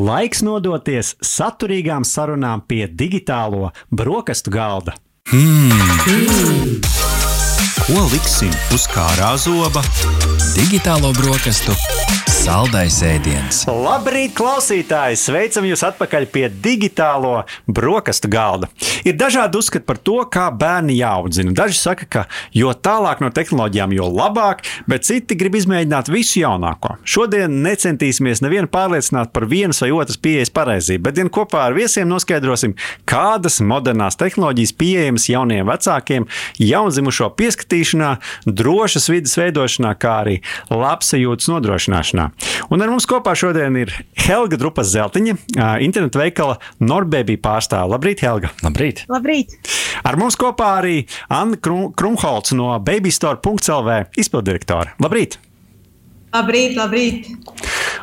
Laiks nodoties saturīgām sarunām pie digitālo brokastu galda. Hmm. Ko liksim uz kārā zoba? Digitālo brokastu Saldais ēdiens. Labrīt, klausītāji! Sveicam jūs atpakaļ pie digitālo brokastu galda. Ir dažādi uzskati par to, kā bērni jāaudzina. Daži saka, ka jo tālāk no tehnoloģijām, jo labāk, bet citi grib izmēģināt visu jaunāko. Šodien necentīsimies nevienu pārliecināt par vienas vai otras pieejas pareizību, bet gan kopā ar viesiem noskaidrosim, kādas modernās tehnoloģijas pieejamas jauniem vecākiem, jaundzimušo pieskatīšanā, drošas vidas veidošanā, kā arī labsajūtas nodrošināšanā. Un ar mums kopā šodien ir Helga Drupas Zeltiņa, internetu veikala Norbebi pārstāve. Labrīt, Helga! Labrīt! Labrīt! Ar mums kopā arī Anna Krum, Krumholts no babystore.lv izpildirektora. Labrīt! Labrīt, labrīt!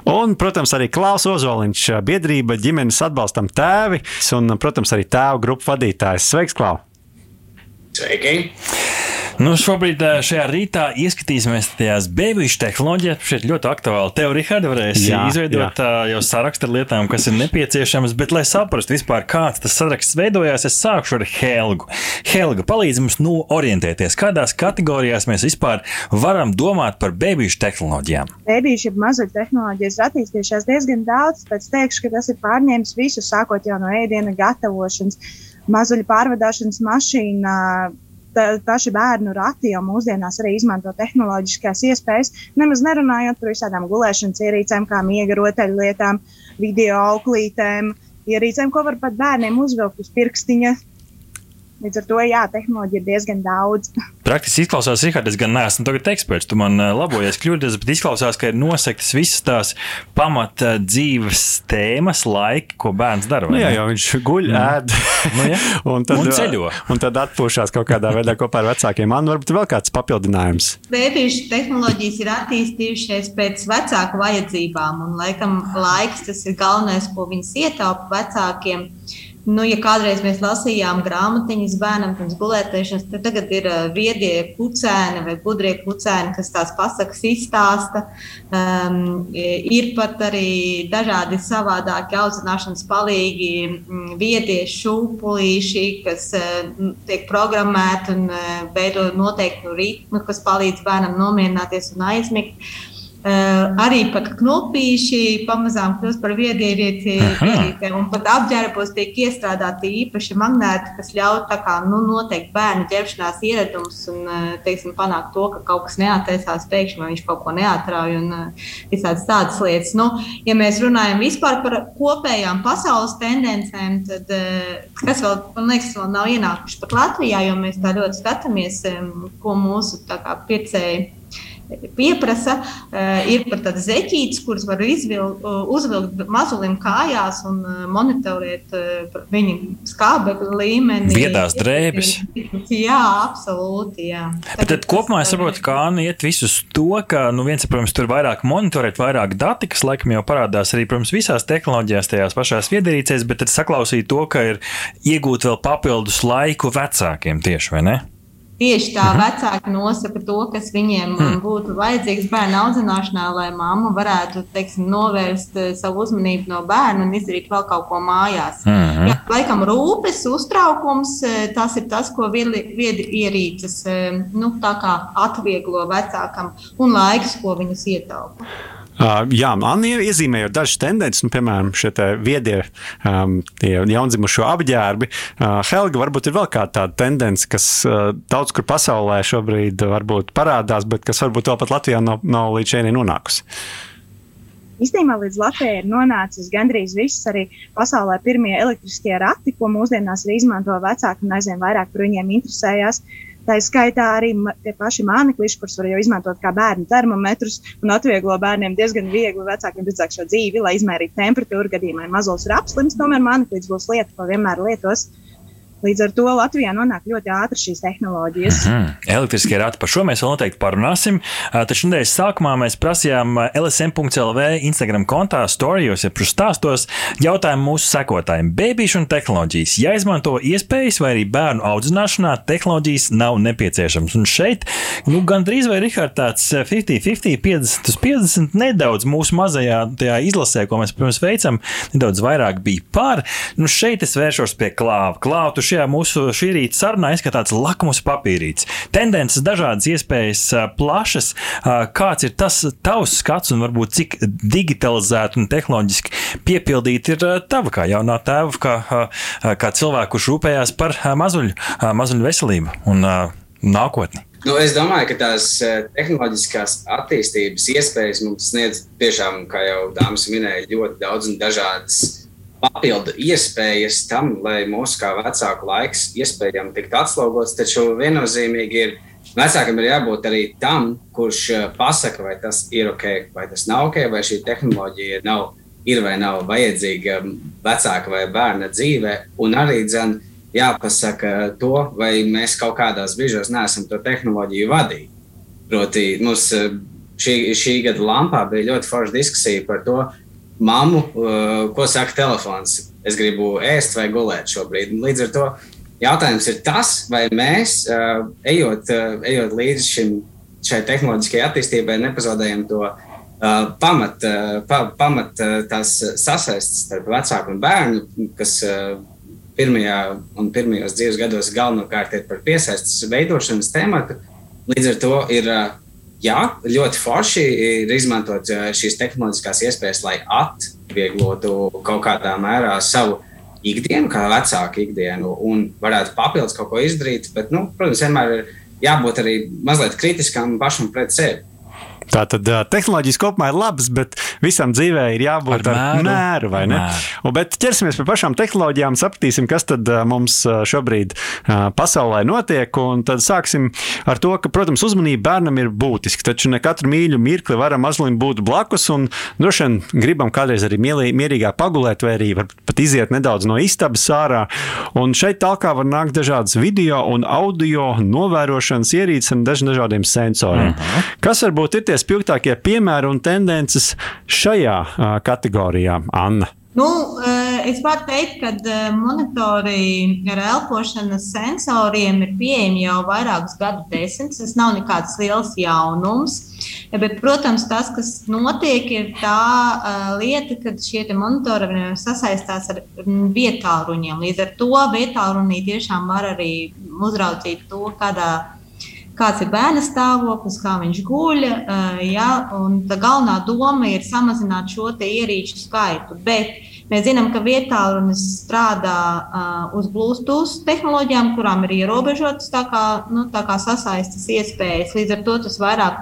Un, protams, arī Klaus Ozoliņš, biedrība ģimenes atbalstam tēvi un, protams, arī tēvu grupu vadītājs. Sveiks, Klau! Sveiki! Nu, šobrīd, šajā rītā, ieskatīsimies tajās bēbīšu tehnoloģijās. Šeit ļoti aktuāli. Tev, Rihard, varēs jā, izveidot jā. jau sarakstu ar lietām, kas ir nepieciešamas. Bet, lai saprastu vispār, kāds tas saraksts veidojās, es sākšu ar Helgu. Helga, palīdzi mums nu orientēties, kādās kategorijās mēs vispār varam domāt par bēbīšu tehnoloģijām. Bēbīšu mazuļu tehnoloģijas ir attīstījušās diezgan daudz, tāpēc teikšu, ka tas ir pārņēmis visu, sākot jau no ēdiena gatavošanas, mazuļu pārvadāšanas mašīnā paši bērnu rati jau mūsdienās arī izmanto tehnoloģiskās iespējas, nemaz nerunājot par visādām gulēšanas ierīcēm, kā miega rotaļlietām, video auklītēm, ierīcēm, ko var pat bērniem uzvilkt uz pirkstiņa, Līdz ar to, jā, tehnoloģija ir diezgan daudz. Praktiski izklausās, Rihard, es gan neesmu tagad eksperts, tu man labojies kļūdas, bet izklausās, ka ir nosektas visas tās pamata dzīves tēmas, laiki, ko bērns dara. Nu, jā, jau viņš guļ, mm. ēd nu, jā. un, tad, un ceļo. Un tad atpūšās kaut kādā veidā kopā ar vecākiem. Man varbūt vēl kāds papildinājums. Bēbīšu tehnoloģijas ir attīstījušies pēc vecāku vajadzībām, un laikam laiks tas ir galvenais, ko viņas ietaupa vecākiem. Nu, ja kādreiz mēs lasījām grāmatiņas bērnam pirms gulētiešanas, tad tagad ir viedie kucēni vai gudrie kucēni, kas tās pasakas izstāsta. Um, ir pat arī dažādi savādāki audzināšanas palīgi, viedie šūpulīši, kas uh, tiek programmēti un uh, veido noteiktu ritmu, kas palīdz bērnam nomierināties un aizmigt. Uh, arī pat knopīši pamazām kļūst par viedierīcēm, un pat apģērbos tiek iestrādāti īpaši magnēti, kas ļauj kā, nu, noteikt bērnu ģērbšanās ieradums un uh, teiksim, panākt to, ka kaut kas neataisās pēkšņi, vai viņš kaut ko neatrauj un uh, visādas tādas lietas. Nu, ja mēs runājam vispār par kopējām pasaules tendencēm, tad kas vēl, man liekas, vēl nav ienākuši pat Latvijā, jo mēs tā ļoti skatāmies, ko mūsu pircēji pieprasa, uh, ir pat tādas zeķītes, kuras var izvilkt, uh, uzvilkt mazulim kājās un uh, monitorēt viņa skābekļa līmeni. Viedās drēbes. Jā, absolūti. Jā. Bet tad kopumā es saprotu, ka Anna iet visus to, ka nu viens, protams, tur vairāk monitorēt, vairāk dati, kas laikam jau parādās arī, protams, visās tehnoloģijās, tajās pašās viedierīcēs, bet tad saklausīt to, ka ir iegūt vēl papildus laiku vecākiem tieši, vai ne? Tieši tā mhm. vecāki nosaka to, kas viņiem mm. būtu vajadzīgs bērnu audzināšanā, lai mamma varētu teiksim, novērst eh, savu uzmanību no bērna un izdarīt vēl kaut ko mājās. Mm -hmm. Jā, laikam rūpes, uztraukums, eh, tas ir tas, ko viedi ierīces eh, nu, atvieglo vecākam un laiks, ko viņas ietaupa. Uh, jā, man iezīmējot dažas tendences, nu, piemēram, šie viedie um, jaundzimušo apģērbi. Uh, Helga, varbūt ir vēl kāda tāda tendence, kas uh, daudz kur pasaulē šobrīd varbūt parādās, bet kas varbūt vēl pat Latvijā nav, nav līdz šeit nonākusi. Īstenībā līdz Latvijai ir nonācis gandrīz viss arī pasaulē pirmie elektriskie rati, ko mūsdienās arī izmanto vecāki un aizvien vairāk par viņiem interesējās. Tā ir skaitā arī tie paši mānekliši, kurus var jau izmantot kā bērnu termometrus un atvieglo bērniem diezgan viegli vecākiem redzēt šo dzīvi, lai izmērītu temperatūru gadījumā, ja mazulis ir apslims, tomēr māneklīds būs lieta, ko vienmēr lietos. Līdz ar to Latvijā nonāk ļoti ātri šīs tehnoloģijas. Mm -hmm. Elektriskie rati par šo mēs vēl noteikti parunāsim. Taču nedēļas sākumā mēs prasījām LSM.CLV Instagram kontā, storijos, ja stāstos jautājumu mūsu sekotājiem. Bēbīšu un tehnoloģijas. Ja izmanto iespējas vai arī bērnu audzināšanā, tehnoloģijas nav nepieciešams. Un šeit nu, gandrīz vai Rihard tāds 50-50, 50 uz 50 nedaudz mūsu mazajā izlasē, ko mēs, protams, veicam, nedaudz vairāk bija par. Nu, šeit es vēršos pie klāva. Klāva šajā mūsu šī rīta sarunā izskatās lakmus papīrīts. Tendences dažādas, iespējas plašas. Kāds ir tas tavs skats un varbūt cik digitalizēta un tehnoloģiski piepildīta ir tava kā jaunā tēva, kā, kā cilvēku, kurš rūpējās par mazuļu, mazuļu veselību un nākotni? Nu, es domāju, ka tās tehnoloģiskās attīstības iespējas mums sniedz tiešām, kā jau dāmas minēja, ļoti daudz un dažādas papildu iespējas tam, lai mūsu kā vecāku laiks iespējami tiktu atslogots. Taču viennozīmīgi ir vecākam ir jābūt arī tam, kurš eh, pasaka, vai tas ir ok, vai tas nav ok, vai šī tehnoloģija nav, ir vai nav vajadzīga vecāka vai bērna dzīvē. Un arī dzen, jāpasaka to, vai mēs kaut kādās brīžos neesam to tehnoloģiju vadījuši. Proti, mums eh, šī, šī gada lampā bija ļoti forša diskusija par to, mammu, uh, ko saka telefons. Es gribu ēst vai gulēt šobrīd. Līdz ar to jautājums ir tas, vai mēs, uh, ejot, uh, ejot līdz šim, šai tehnoloģiskajai attīstībai, nepazaudējam to pamat, pa, pamat tās sasaistes starp vecāku un bērnu, kas pirmajā un pirmajos dzīves gados galvenokārt ir par piesaistes veidošanas tēmatu. Līdz ar to ir jā, ļoti forši ir izmantot eh, šīs tehnoloģiskās iespējas, lai atvieglotu kaut kādā mērā savu ikdienu, kā vecāku ikdienu, un varētu papildus kaut ko izdarīt. Bet, nu, protams, vienmēr ir jābūt arī mazliet kritiskam pašam pret sevi. Tā tad tehnoloģijas kopumā ir labas, bet visam dzīvē ir jābūt ar, ar mēru, mēru vai ne? Un, bet ķersimies pie pašām tehnoloģijām, sapratīsim, kas tad mums šobrīd pasaulē notiek. Un tad sāksim ar to, ka, protams, uzmanība bērnam ir būtiska. Taču ne katru mīļu mirkli varam mazliet būt blakus. Un droši vien gribam kādreiz arī mierīgāk pagulēt, vai arī pat iziet nedaudz no istabas ārā. Un šeit tālāk var nākt dažādas video un audio novērošanas ierīces un dažādiem sensoriem. Uh -huh. Kas varbūt ir tie spilgtākie piemēri un tendences šajā kategorijā, Anna? Nu, es varu teikt, ka monitori ar elpošanas sensoriem ir pieejami jau vairākus gadu desmitus. Tas nav nekāds liels jaunums. Bet, protams, tas, kas notiek, ir tā uh, lieta, ka šie monitori sasaistās ar vietāluņiem. Līdz ar to vietālunī tiešām var arī uzraudzīt to, kādā kāds ir bērna stāvoklis, kā viņš guļ. Eh, ja, galvenā doma ir samazināt šo ierīču skaitu. Bet mēs zinām, ka vietā runas strādā uh, uz Bluetooth tehnoloģijām, kurām ir ierobežotas kā, nu, kā sasaistes iespējas. Līdz ar to tas vairāk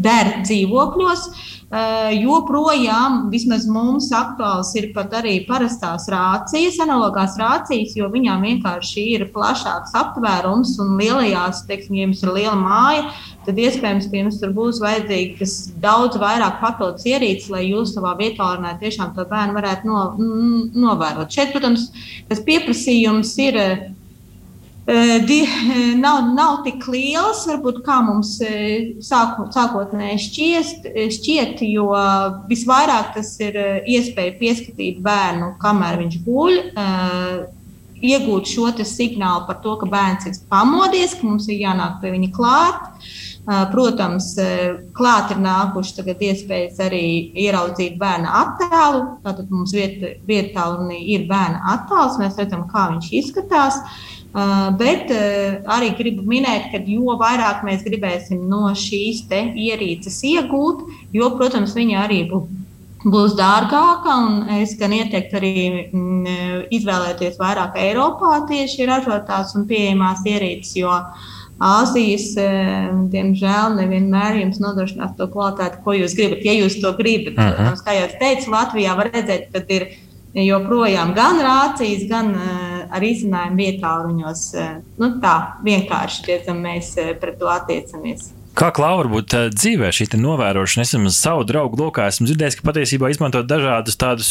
der dzīvokļos. Eh, joprojām, vismaz mums, aktuāls ir pat arī parastās rācijas, analogās rācijas, jo viņām vienkārši ir plašāks aptvērums un lielajās, teiksim, ja jums ir liela māja, tad iespējams, ka jums tur būs vajadzīgas daudz vairāk papildus ierīces, lai jūs savā vietā tiešām to bērnu varētu no, novērot. Šeit, protams, tas pieprasījums ir di, nav, nav tik liels, varbūt kā mums sāku, sākotnēji šķiest, šķiet, jo visvairāk tas ir iespēja pieskatīt bērnu, kamēr viņš guļ. Iegūt šo signālu par to, ka bērns ir pamodies, ka mums ir jānāk pie viņa klāt. Protams, klāt ir nākuši tagad iespējas arī ieraudzīt bērna attēlu. Tātad mums vietā viet ir bērna attēls, mēs redzam, kā viņš izskatās. Uh, bet uh, arī gribu minēt, ka jo vairāk mēs gribēsim no šīs ierīces iegūt, jo, protams, viņa arī būs dārgāka. Es gan ieteiktu arī mm, izvēlēties vairāk Eiropā tieši ražotās un pieejamās ierīces, jo Āzijas, diemžēl, nevienmēr jums nodrošinās to kvalitāti, ko jūs gribat. Ja jūs to gribat, uh -huh. kā jau teicu, Latvijā var redzēt, ka ir joprojām gan rācijas, gan uh, ar izcinājumu vietā ruņos. Uh, nu, tā vienkārši tiecam, mēs uh, pret to attiecamies. Kā klāva varbūt dzīvē šī novērošana? Es esmu savu draugu lokā, esmu dzirdējis, ka patiesībā izmantot dažādus tādus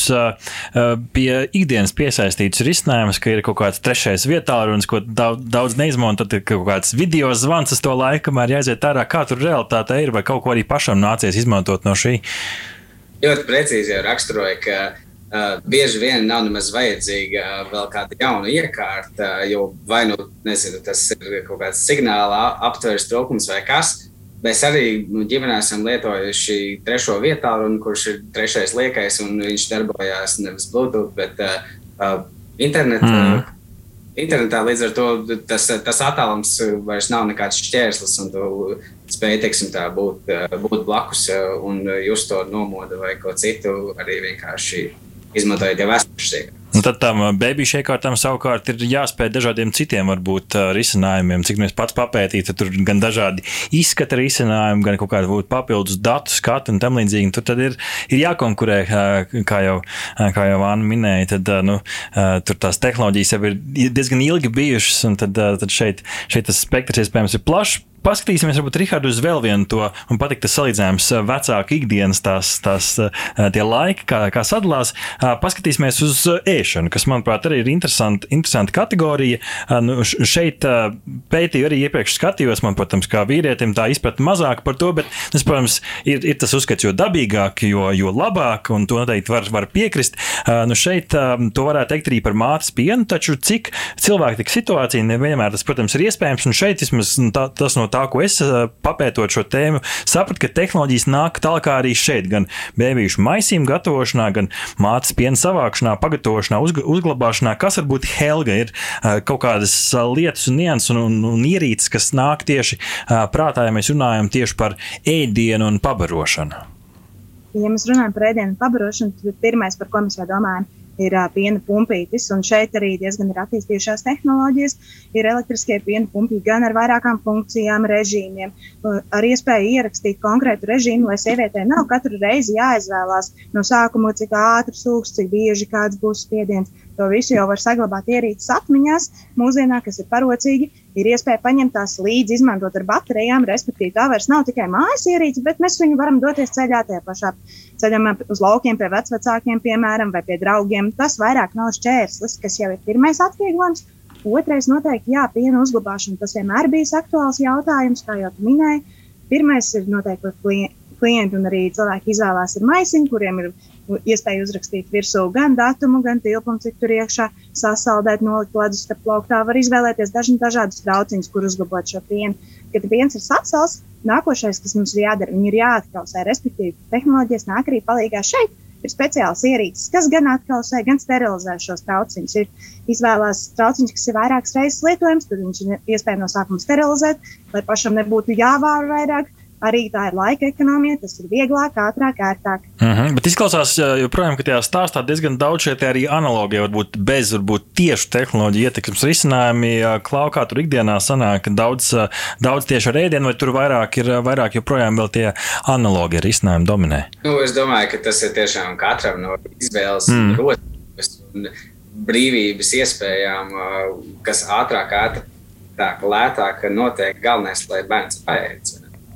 pie ikdienas piesaistītus risinājumus, ka ir kaut kāds trešais vietā, runas, ko daudz, daudz neizmanto, tad ir kaut kāds video zvans uz to laiku, kamēr jāiziet ārā, kā tur realitāte ir, vai kaut ko arī pašam nācies izmantot no šī. Ļoti precīzi jau raksturoja, ka bieži vien nav nemaz vajadzīga uh, vēl kāda jauna iekārta, uh, jo vai nu nezinu, tas ir kaut kāds signāla aptveres trūkums vai kas. Mēs arī nu, ģimenē esam lietojuši trešo vietu, kurš ir trešais liekais, un viņš darbojās nevis Bluetooth, bet uh, internetā. Mm. Internetā līdz ar to tas, tas attālums vairs nav nekāds šķērslis, un tu spēj teiksim, tā, būt, būt blakus un just to nomodu vai ko citu arī vienkārši izmantojot jau esošas iekārtas. Un tad tam uh, bebīšu iekārtām savukārt ir jāspēj dažādiem citiem varbūt uh, risinājumiem. Cik mēs pats papētījām, tur gan dažādi izskata risinājumi, gan kaut kāda papildus datu skatu un tam līdzīgi. Tur tad ir, ir jākonkurē, uh, kā jau, kā jau Anna minēja, tad nu, tur tās tehnoloģijas jau ir diezgan ilgi bijušas, un tad, tad šeit, šeit tas spektrs iespējams ir plašs. Paskatīsimies, varbūt, Rihardu, uz vēl vienu to, un patīk tas salīdzinājums eh, vecāku ikdienas, tās, tās eh, tie laiki, kā, kā sadalās. Eh, paskatīsimies uz ēšanu, kas, manuprāt, arī ir interesanta, interesanta kategorija. Nu, šeit pētīju arī iepriekš skatījos, man, protams, kā vīrietim tā izpratne mazāk par to, bet, es, protams, ir, ir tas uzskats, jo dabīgāk, jo, jo labāk, un to noteikti var, var piekrist. Nu, šeit to varētu teikt arī par mātes pienu, taču cik cilvēki tik situācija nevienmēr tas, protams, ir iespējams, un šeit vismaz nu, tā, tas no tā, ko es eh, papētot šo tēmu, sapratu, ka tehnoloģijas nāk tālāk arī šeit, gan bēbīšu maisījumu gatavošanā, gan mātes piena savākšanā, pagatavošanā, uzglabāšanā. Kas varbūt Helga ir eh, kaut kādas eh, lietas un nianses un, un, un ierīces, kas nāk tieši prātā, ja mēs runājam tieši par ēdienu un pabarošanu? Ja mēs runājam par ēdienu pabarošanu, tad pirmais, par ko mēs jau domājam, ir uh, piena pumpītis. Un šeit arī diezgan ir attīstījušās tehnoloģijas. Ir elektriskie piena pumpīti gan ar vairākām funkcijām, režīmiem, uh, ar iespēju ierakstīt konkrētu režīmu, lai sievietei nav katru reizi jāizvēlās no sākuma, cik ātrs sūks, cik bieži kāds būs spiediens. To visu jau var saglabāt ierīces atmiņās, mūsdienā, kas ir parocīgi. Ir iespēja paņemt tās līdzi, izmantot ar baterijām, respektīvi tā vairs nav tikai mājas ierīce, bet mēs viņu varam doties ceļā tajā pašā ceļā uz laukiem pie vecākiem, piemēram, vai pie draugiem. Tas vairāk nav šķērslis, kas jau ir pirmais atvieglojums. Otrais noteikti, jā, piena uzglabāšana. Tas vienmēr bijis aktuāls jautājums, kā jau minēju. Pirmais ir noteikti klienti un arī cilvēki izvēlās ar maisiņu, kuriem ir iespēja uzrakstīt virsū gan datumu, gan tilpumu, cik tur iekšā sasaldēt, nolikt ledus starp plauktā. Var izvēlēties dažni dažādus trauciņus, kur uzglabāt šo pienu. Kad piens ir sasals, nākošais, kas mums ir jādara, ir jāatkausē, respektīvi tehnoloģijas nāk arī palīgā šeit. Ir speciāls ierīces, kas gan atkausē, gan sterilizē šos trauciņus. Ir izvēlēts trauciņš, kas ir vairākas reizes lietojams, tad viņš ir iespējams no sākuma sterilizēt, lai pašam nebūtu jāvāra vairāk arī tā ir laika ekonomija, tas ir vieglāk, ātrāk, ērtāk. Mhm, -huh. Bet izklausās, joprojām, ka tajā stāstā diezgan daudz šeit arī analogie, varbūt bez varbūt tiešu tehnoloģiju ietekmes risinājumi. Klaukā tur ikdienā sanāk daudz, daudz tieši ar ēdienu, vai tur vairāk ir vairāk joprojām vēl tie analogie risinājumi dominē? Nu, es domāju, ka tas ir tiešām katram no izvēles mm. rotības un brīvības iespējām, kas ātrāk, ātrāk, lētāk notiek. Galvenais, lai bērns paēdz.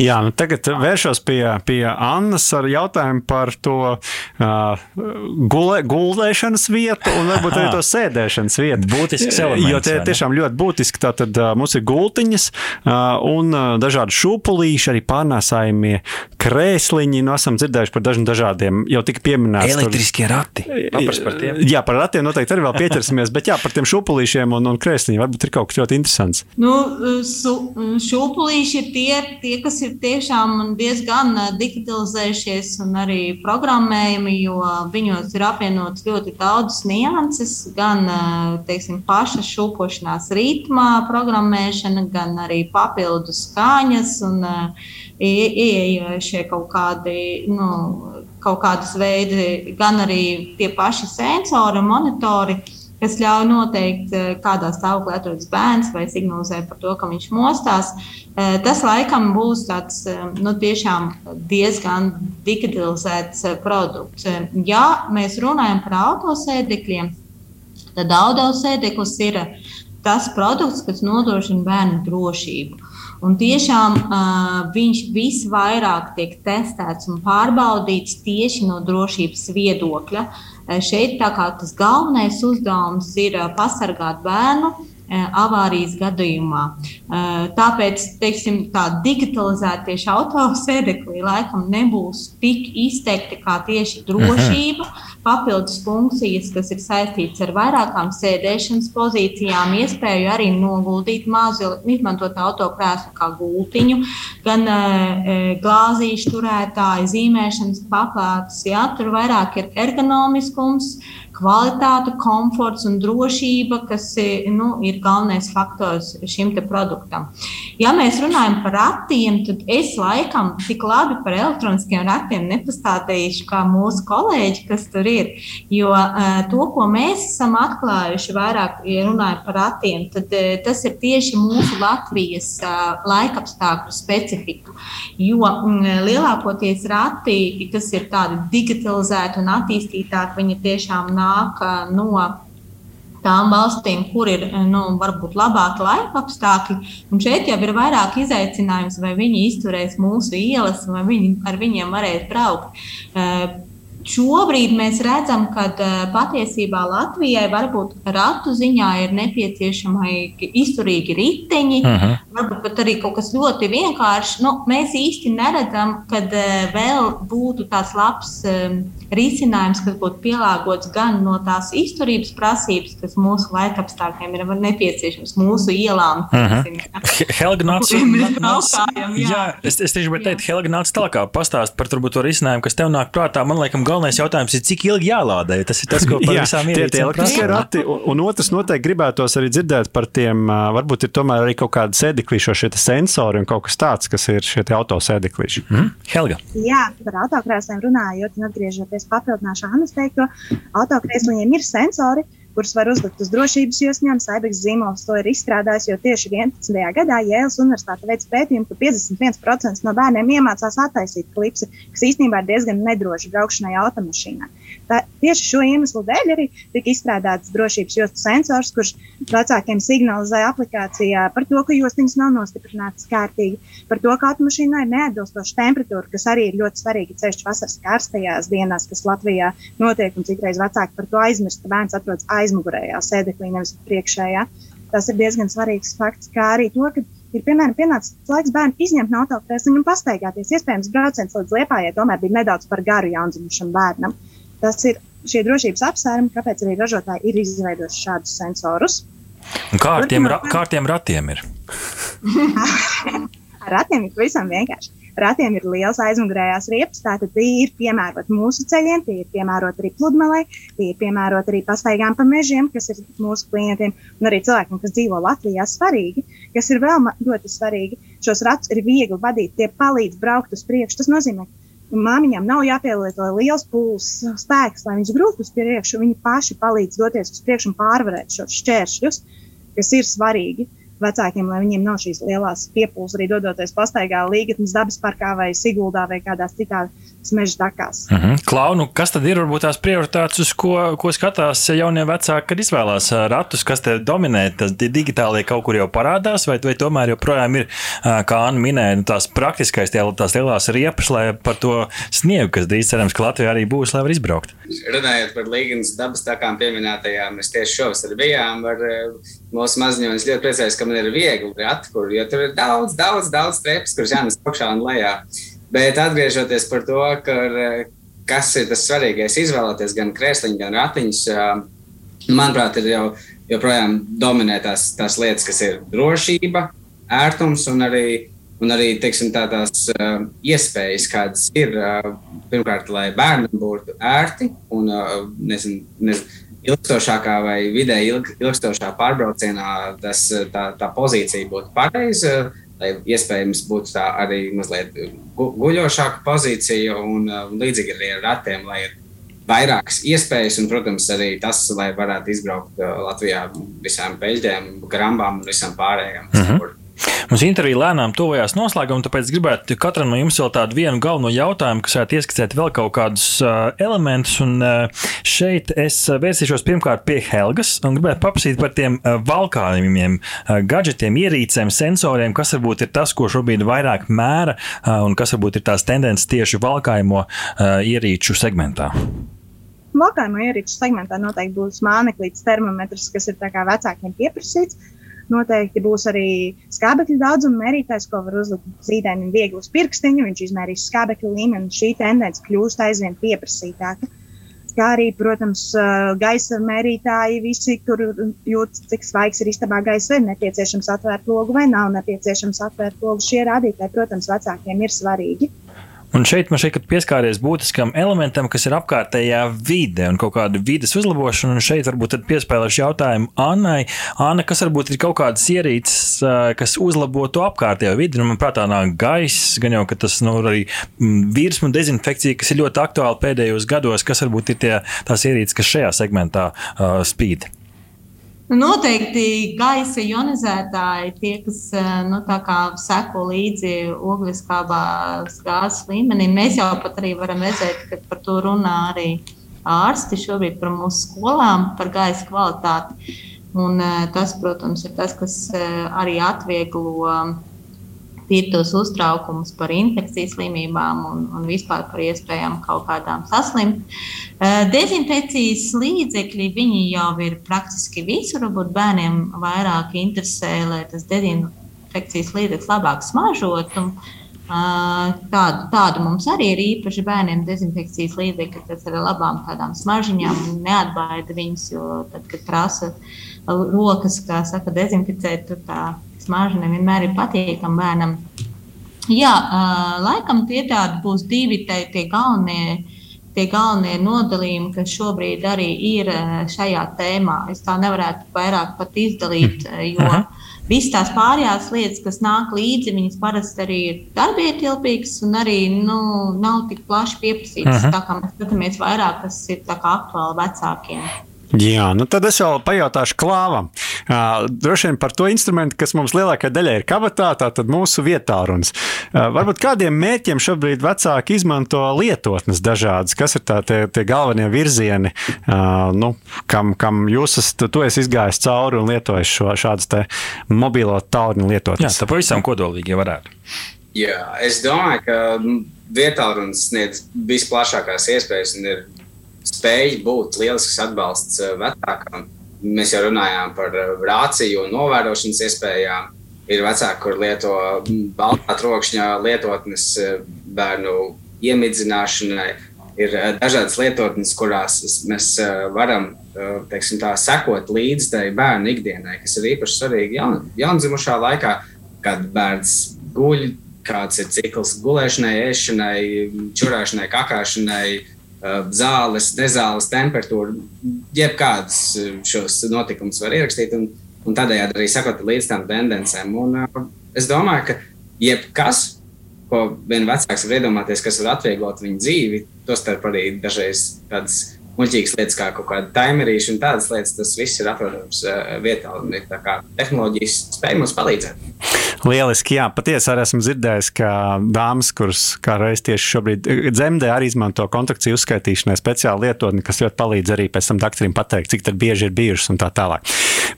Jā, nu tagad vēršos pie, pie Annas ar jautājumu par to uh, gulē, guldēšanas vietu un varbūt arī to sēdēšanas vietu. Būtisks elements. Jo tie ir tiešām ļoti būtiski. Tātad uh, mums ir gultiņas uh, un uh, dažādi šūpulīši, arī pārnēsājumie krēsliņi. Nu, esam dzirdējuši par dažiem dažādiem, jau tika pieminēts. Elektriskie rati. Papras par tiem. Jā, par ratiem noteikti arī vēl pieķersimies, bet jā, par tiem šūpulīšiem un, un krēsliņiem varbūt ir kaut kas ļoti interesants. Nu, šūpulīši ir tie, tie kas ir tiešām diezgan eh, digitalizējušies un arī programmējami, jo viņos ir apvienotas ļoti daudzas nianses, gan eh, teiksim, paša šūpošanās ritmā programmēšana, gan arī papildus skaņas un eh, ieejošie kaut kādi. Nu, Kaut kādas veidi, gan arī tie paši sensori, monitori, uh, kas ļauj noteikt, eh, kādā stāvoklī atrodas bērns vai signalizē par to, ka viņš mostās. Eh, tas laikam būs tāds eh, nu, diezgan digitalizēts produkts. Ja mēs runājam par autosēdekļiem, tad autosēdeklis ir tas produkts, kas nodrošina bērnu drošību. Un tiešām uh, viņš visvairāk tiek testēts un pārbaudīts tieši no drošības viedokļa. Uh, šeit tā kā tas galvenais uzdevums ir pasargāt bērnu avārijas gadījumā. Tāpēc teiksim, tā digitalizēta tieši autosēdeklī laikam nebūs tik izteikti kā tieši drošība. Aha papildus funkcijas, kas ir saistītas ar vairākām sēdēšanas pozīcijām, iespēju arī noguldīt mazu, izmantot autokrēslu kā gultiņu, gan glāzīšu turētāju, zīmēšanas paplātes. Ja, tur vairāk ir ergonomiskums, kvalitāte, komforts un drošība, kas nu, ir galvenais faktors šim produktam. Ja mēs runājam par ratiem, tad es laikam tik labi par elektroniskiem ratiem nepastāstīšu kā mūsu kolēģi, kas tur ir. Jo uh, to, ko mēs esam atklājuši, vairāk ja runājam par ratiem, tad uh, tas ir tieši mūsu Latvijas uh, laikapstākļu specifika. Jo lielākoties rati, kas ir tādi digitalizēti un attīstītāki, viņi tiešām nāk no tām valstīm, kur ir nu, varbūt labāki laika apstākļi. Un šeit jau ir vairāk izaicinājums, vai viņi izturēs mūsu ielas, vai viņi, ar viņiem varēs braukt. Šobrīd mēs redzam, ka patiesībā Latvijai varbūt ratu ziņā ir nepieciešami izturīgi riteņi, uh mhm. varbūt pat arī kaut kas ļoti vienkāršs. Nu, mēs īsti neredzam, ka vēl būtu tāds labs risinājums, kas būtu pielāgots gan no tās izturības prasības, kas mūsu laikapstākļiem ir nepieciešams, mūsu ielām. Mhm. Helga nāca jā, es, es tieši gribēju teikt, Helga nāca tālāk pastāst par to risinājumu, kas tev nāk prātā. Man liekas, galvenais jautājums ir, cik ilgi jālādē. Tas ir tas, ko par visām ierīcēm tie elektriskie rati. Un, un otrs noteikti gribētos arī dzirdēt par tiem, varbūt ir tomēr arī kaut kādi sēdeklīši, šie sensori un kaut kas tāds, kas ir šie autosēdeklīši. Mm. Helga. Jā, par autokrēsliem runājot un atgriežoties papildināšu Annas teikto, autokrēsliem ir sensori kurus var uzlikt uz drošības josņām. Saibeks zīmols to ir izstrādājis, jo tieši 11. gadā Jēlas Universitāte veica pētījumu, ka 51% no bērniem iemācās attaisīt klipsi, kas īstenībā ir diezgan nedroši braukšanai automašīnā. Tā, tieši šo iemeslu dēļ arī tika izstrādāts drošības jostu sensors, kurš vecākiem signalizē aplikācijā par to, ka jostiņas nav nostiprinātas kārtīgi, par to, ka automašīnā ir neatbilstoša temperatūra, kas arī ir ļoti svarīga ceļš vasaras karstajās dienās, kas Latvijā notiek, un citreiz vecāki par to aizmirst, ka bērns atrodas aizmugurējā sēdeklī, nevis priekšējā. Tas ir diezgan svarīgs fakts, kā arī to, ka ir piemēram pienācis laiks bērnu izņemt no autokrēsla un pastaigāties. Iespējams, brauciens līdz liepājai tomēr bija nedaudz par garu jaundzimušam bērnam. Uh, Tas ir šie drošības apsvērumi, kāpēc arī ražotāji ir izveidojuši šādus sensorus. Un kā ar tiem, ra kā ar tiem ratiem ir? ar ratiem ir pavisam vienkārši. Ratiem ir liels aizmugurējās riepas, tātad tie ir piemēroti mūsu ceļiem, tie ir piemēroti arī pludmalei, tie ir piemēroti arī pastaigām pa mežiem, kas ir mūsu klientiem, un arī cilvēkiem, kas dzīvo Latvijā, svarīgi, kas ir vēl ļoti svarīgi. Šos ratus ir viegli vadīt, tie palīdz braukt uz priekšu. Tas nozīmē, ka Māmiņām nav jāpielieto liels pūles spēks, lai viņas grūtu uz priekšu. Viņi paši palīdz doties uz priekšu un pārvarēt šos šķēršļus, kas ir svarīgi vecākiem, lai viņiem nav šīs lielās piepūles arī dodoties pastaigā Līgatnes dabas parkā vai Siguldā vai kādās citās meža takās. Uh -huh. Klaunu, kas tad ir varbūt tās prioritātes, uz ko, ko skatās jaunie vecāki, kad izvēlās ratus, kas te dominē? Tas digitālie kaut kur jau parādās, vai, vai tomēr joprojām ir, kā Anna minēja, nu, tās praktiskais, tie, tās lielās riepas, lai par to sniegu, kas drīz cerams, ka Latvijā arī būs, lai var izbraukt. Runājot par Līgas dabas takām pieminētajām, mēs tieši šovasar bijām ar mūsu maziņu. Es ļoti priecājos, ka man ir viegli rati, kur, jo tur ir daudz, daudz, daudz trepas, kuras jānes augšā un lejā. Bet atgriežoties par to, ka, kas ir tas svarīgais, izvēlēties gan krēsliņus, gan ratiņus, manuprāt, ir jau joprojām dominē tās, tās lietas, kas ir drošība, ērtums un arī, un arī teiksim, tā, tās uh, iespējas, kādas ir. Uh, pirmkārt, lai bērnam būtu ērti un uh, nezinu, nezinu, ilgstošākā vai vidēji ilg, ilgstošā pārbraucienā tas, tā, tā pozīcija būtu pareiza lai iespējams būtu tā arī mazliet gu, guļošāka pozīcija un uh, līdzīgi arī ar ratiem, lai ir vairākas iespējas, un, protams, arī tas, lai varētu izbraukt uh, Latvijā visām peļģēm, grambām un visam pārējām. Uh mhm. -huh. Mums intervija lēnām tuvojās noslēgumam, tāpēc gribētu katram no jums vēl tādu vienu galveno jautājumu, kas varētu ieskicēt vēl kaut kādus uh, elementus. Un uh, šeit es vērsīšos pirmkārt pie Helgas un gribētu paprasīt par tiem uh, valkājumiem, uh, gadgetiem, ierīcēm, sensoriem, kas varbūt ir tas, ko šobrīd vairāk mēra uh, un kas varbūt ir tās tendences tieši valkājumu uh, ierīču segmentā. Valkājumu ierīču segmentā noteikti būs māneklīts termometrs, kas ir vecākiem pieprasīts. Noteikti būs arī skābekļa daudzuma mērītājs, ko var uzlikt zīdainim viegli uz pirkstiņa. Viņš izmērīs skābekļa līmeni, un šī tendence kļūst aizvien pieprasītāka. Kā arī, protams, gaisa mērītāji, visi, kur jūt, cik svaigs ir istabā gaisa, vai nepieciešams atvērt logu vai nav nepieciešams atvērt logu. Šie rādītāji, protams, vecākiem ir svarīgi. Un šeit man šeit pieskāries būtiskam elementam, kas ir apkārtējā vide un kaut kāda vides uzlabošana. Un šeit varbūt piespēlēšu jautājumu Annai. Anna, kas varbūt ir kaut kādas ierīces, kas uzlabo to apkārtējo vidi? Nu, man prātā nāk gaiss, gan jau, tas nu, arī mm, virsmu dezinfekcija, kas ir ļoti aktuāla pēdējos gados, kas varbūt ir tie, tās ierīces, kas šajā segmentā uh, spīd. Nu, noteikti gaisa ionizētāji, tie, kas eh, nu, seko līdzi ogliskābās gāzes līmenim, mēs jau pat arī varam redzēt, ka par to runā arī ārsti šobrīd par mūsu skolām, par gaisa kvalitāti. Un, eh, tas, protams, ir tas, kas eh, arī atvieglo ir tos uztraukumus par infekcijas slimībām un, un vispār par iespējām kaut kādām saslimt. Dezinfekcijas līdzekļi jau ir praktiski visur. Varbūt bērniem vairāk interesē, lai tas dezinfekcijas līdzeklis labāk smaržotu. Tādu, tādu mums arī ir īpaši bērniem dezinfekcijas līdzekļi, kas ar labām tādām smaržģiņām neatbaida viņus. Jo tad, kad prasa rokas, kā saka, dezinficēt, tur tā smarža nevienmēr ir patīkama bērnam. Jā, laikam tie tādi būs divi tie, tie galvenie. Tie galvenie nodalījumi, kas šobrīd arī ir šajā tēmā, es tā nevarētu vairāk pat izdalīt, jo Aha. visas tās pārējās lietas, kas nāk līdzi, viņas parasti arī ir darbietilpīgas un arī nu, nav tik plaši pieprasītas. Tā kā mēs skatāmies vairāk, kas ir aktuāli vecākiem. Jā, nu tad es vēl pajautāšu klāvam. Uh, droši vien par to instrumentu, kas mums lielākajā daļā ir kabatā, tātad mūsu vietā runas. Uh, varbūt kādiem mērķiem šobrīd vecāki izmanto lietotnes dažādas, kas ir tā, tie, tie galvenie virzieni, uh, nu, kam, kam jūs esat, tu esi izgājis cauri un lietojis šo šādas te mobilo taurņu lietotnes. Jā, tā pavisam kodolīgi varētu. Jā, es domāju, ka vietā runas sniedz visplašākās iespējas un ir spēj būt lielisks atbalsts eh, vecākam. Mēs jau runājām par eh, rāciju un novērošanas iespējām. Ir vecāki, kur lieto baltā trokšņa lietotnes eh, bērnu iemidzināšanai. Ir dažādas lietotnes, kurās mēs varam teiksim, tā, sekot līdzi tai bērnu ikdienai, kas ir īpaši svarīgi jaun, jaundzimušā laikā, kad bērns guļ, kāds ir cikls gulēšanai, ēšanai, čurāšanai, kakāšanai, zāles, nezāles temperatūru, jebkādus uh, šos notikumus var ierakstīt un, un tādējādi arī sakot līdz tām tendencēm. Un, uh, es domāju, ka jebkas, ko vien vecāks var iedomāties, kas var atvieglot viņu dzīvi, tostarp arī dažreiz tādas muļķīgas lietas, kā kaut kāda timerīša un tādas lietas, tas viss ir atrodams vietā. Un ir tā kā tehnoloģijas spēj mums palīdzēt. Lieliski, jā, patiesi arī esmu dzirdējis, ka dāmas, kuras kā reiz tieši šobrīd eh, dzemdē, arī izmanto kontakciju uzskaitīšanai speciālu lietotni, kas ļoti palīdz arī pēc tam doktoram pateikt, cik bieži ir bijušas un tā tālāk.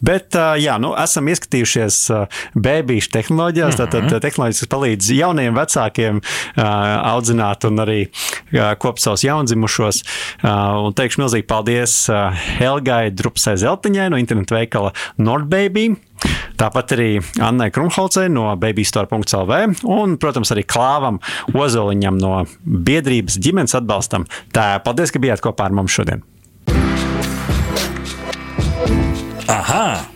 Bet, eh, jā, nu, esam ieskatījušies eh, bēbīšu tehnoloģijās, tātad mm -hmm. tehnoloģijas, kas palīdz jauniem vecākiem audzināt un arī kopt savus jaundzimušos. Un teikšu milzīgi paldies Helgai Drupsai Zeltiņai no internetu veikala Nordbaby. Tāpat arī Annai Krumholcei no babystore.lv un, protams, arī Klāvam Ozoliņam no biedrības ģimenes atbalstam. Tā, paldies, ka bijāt kopā ar mums šodien! Aha!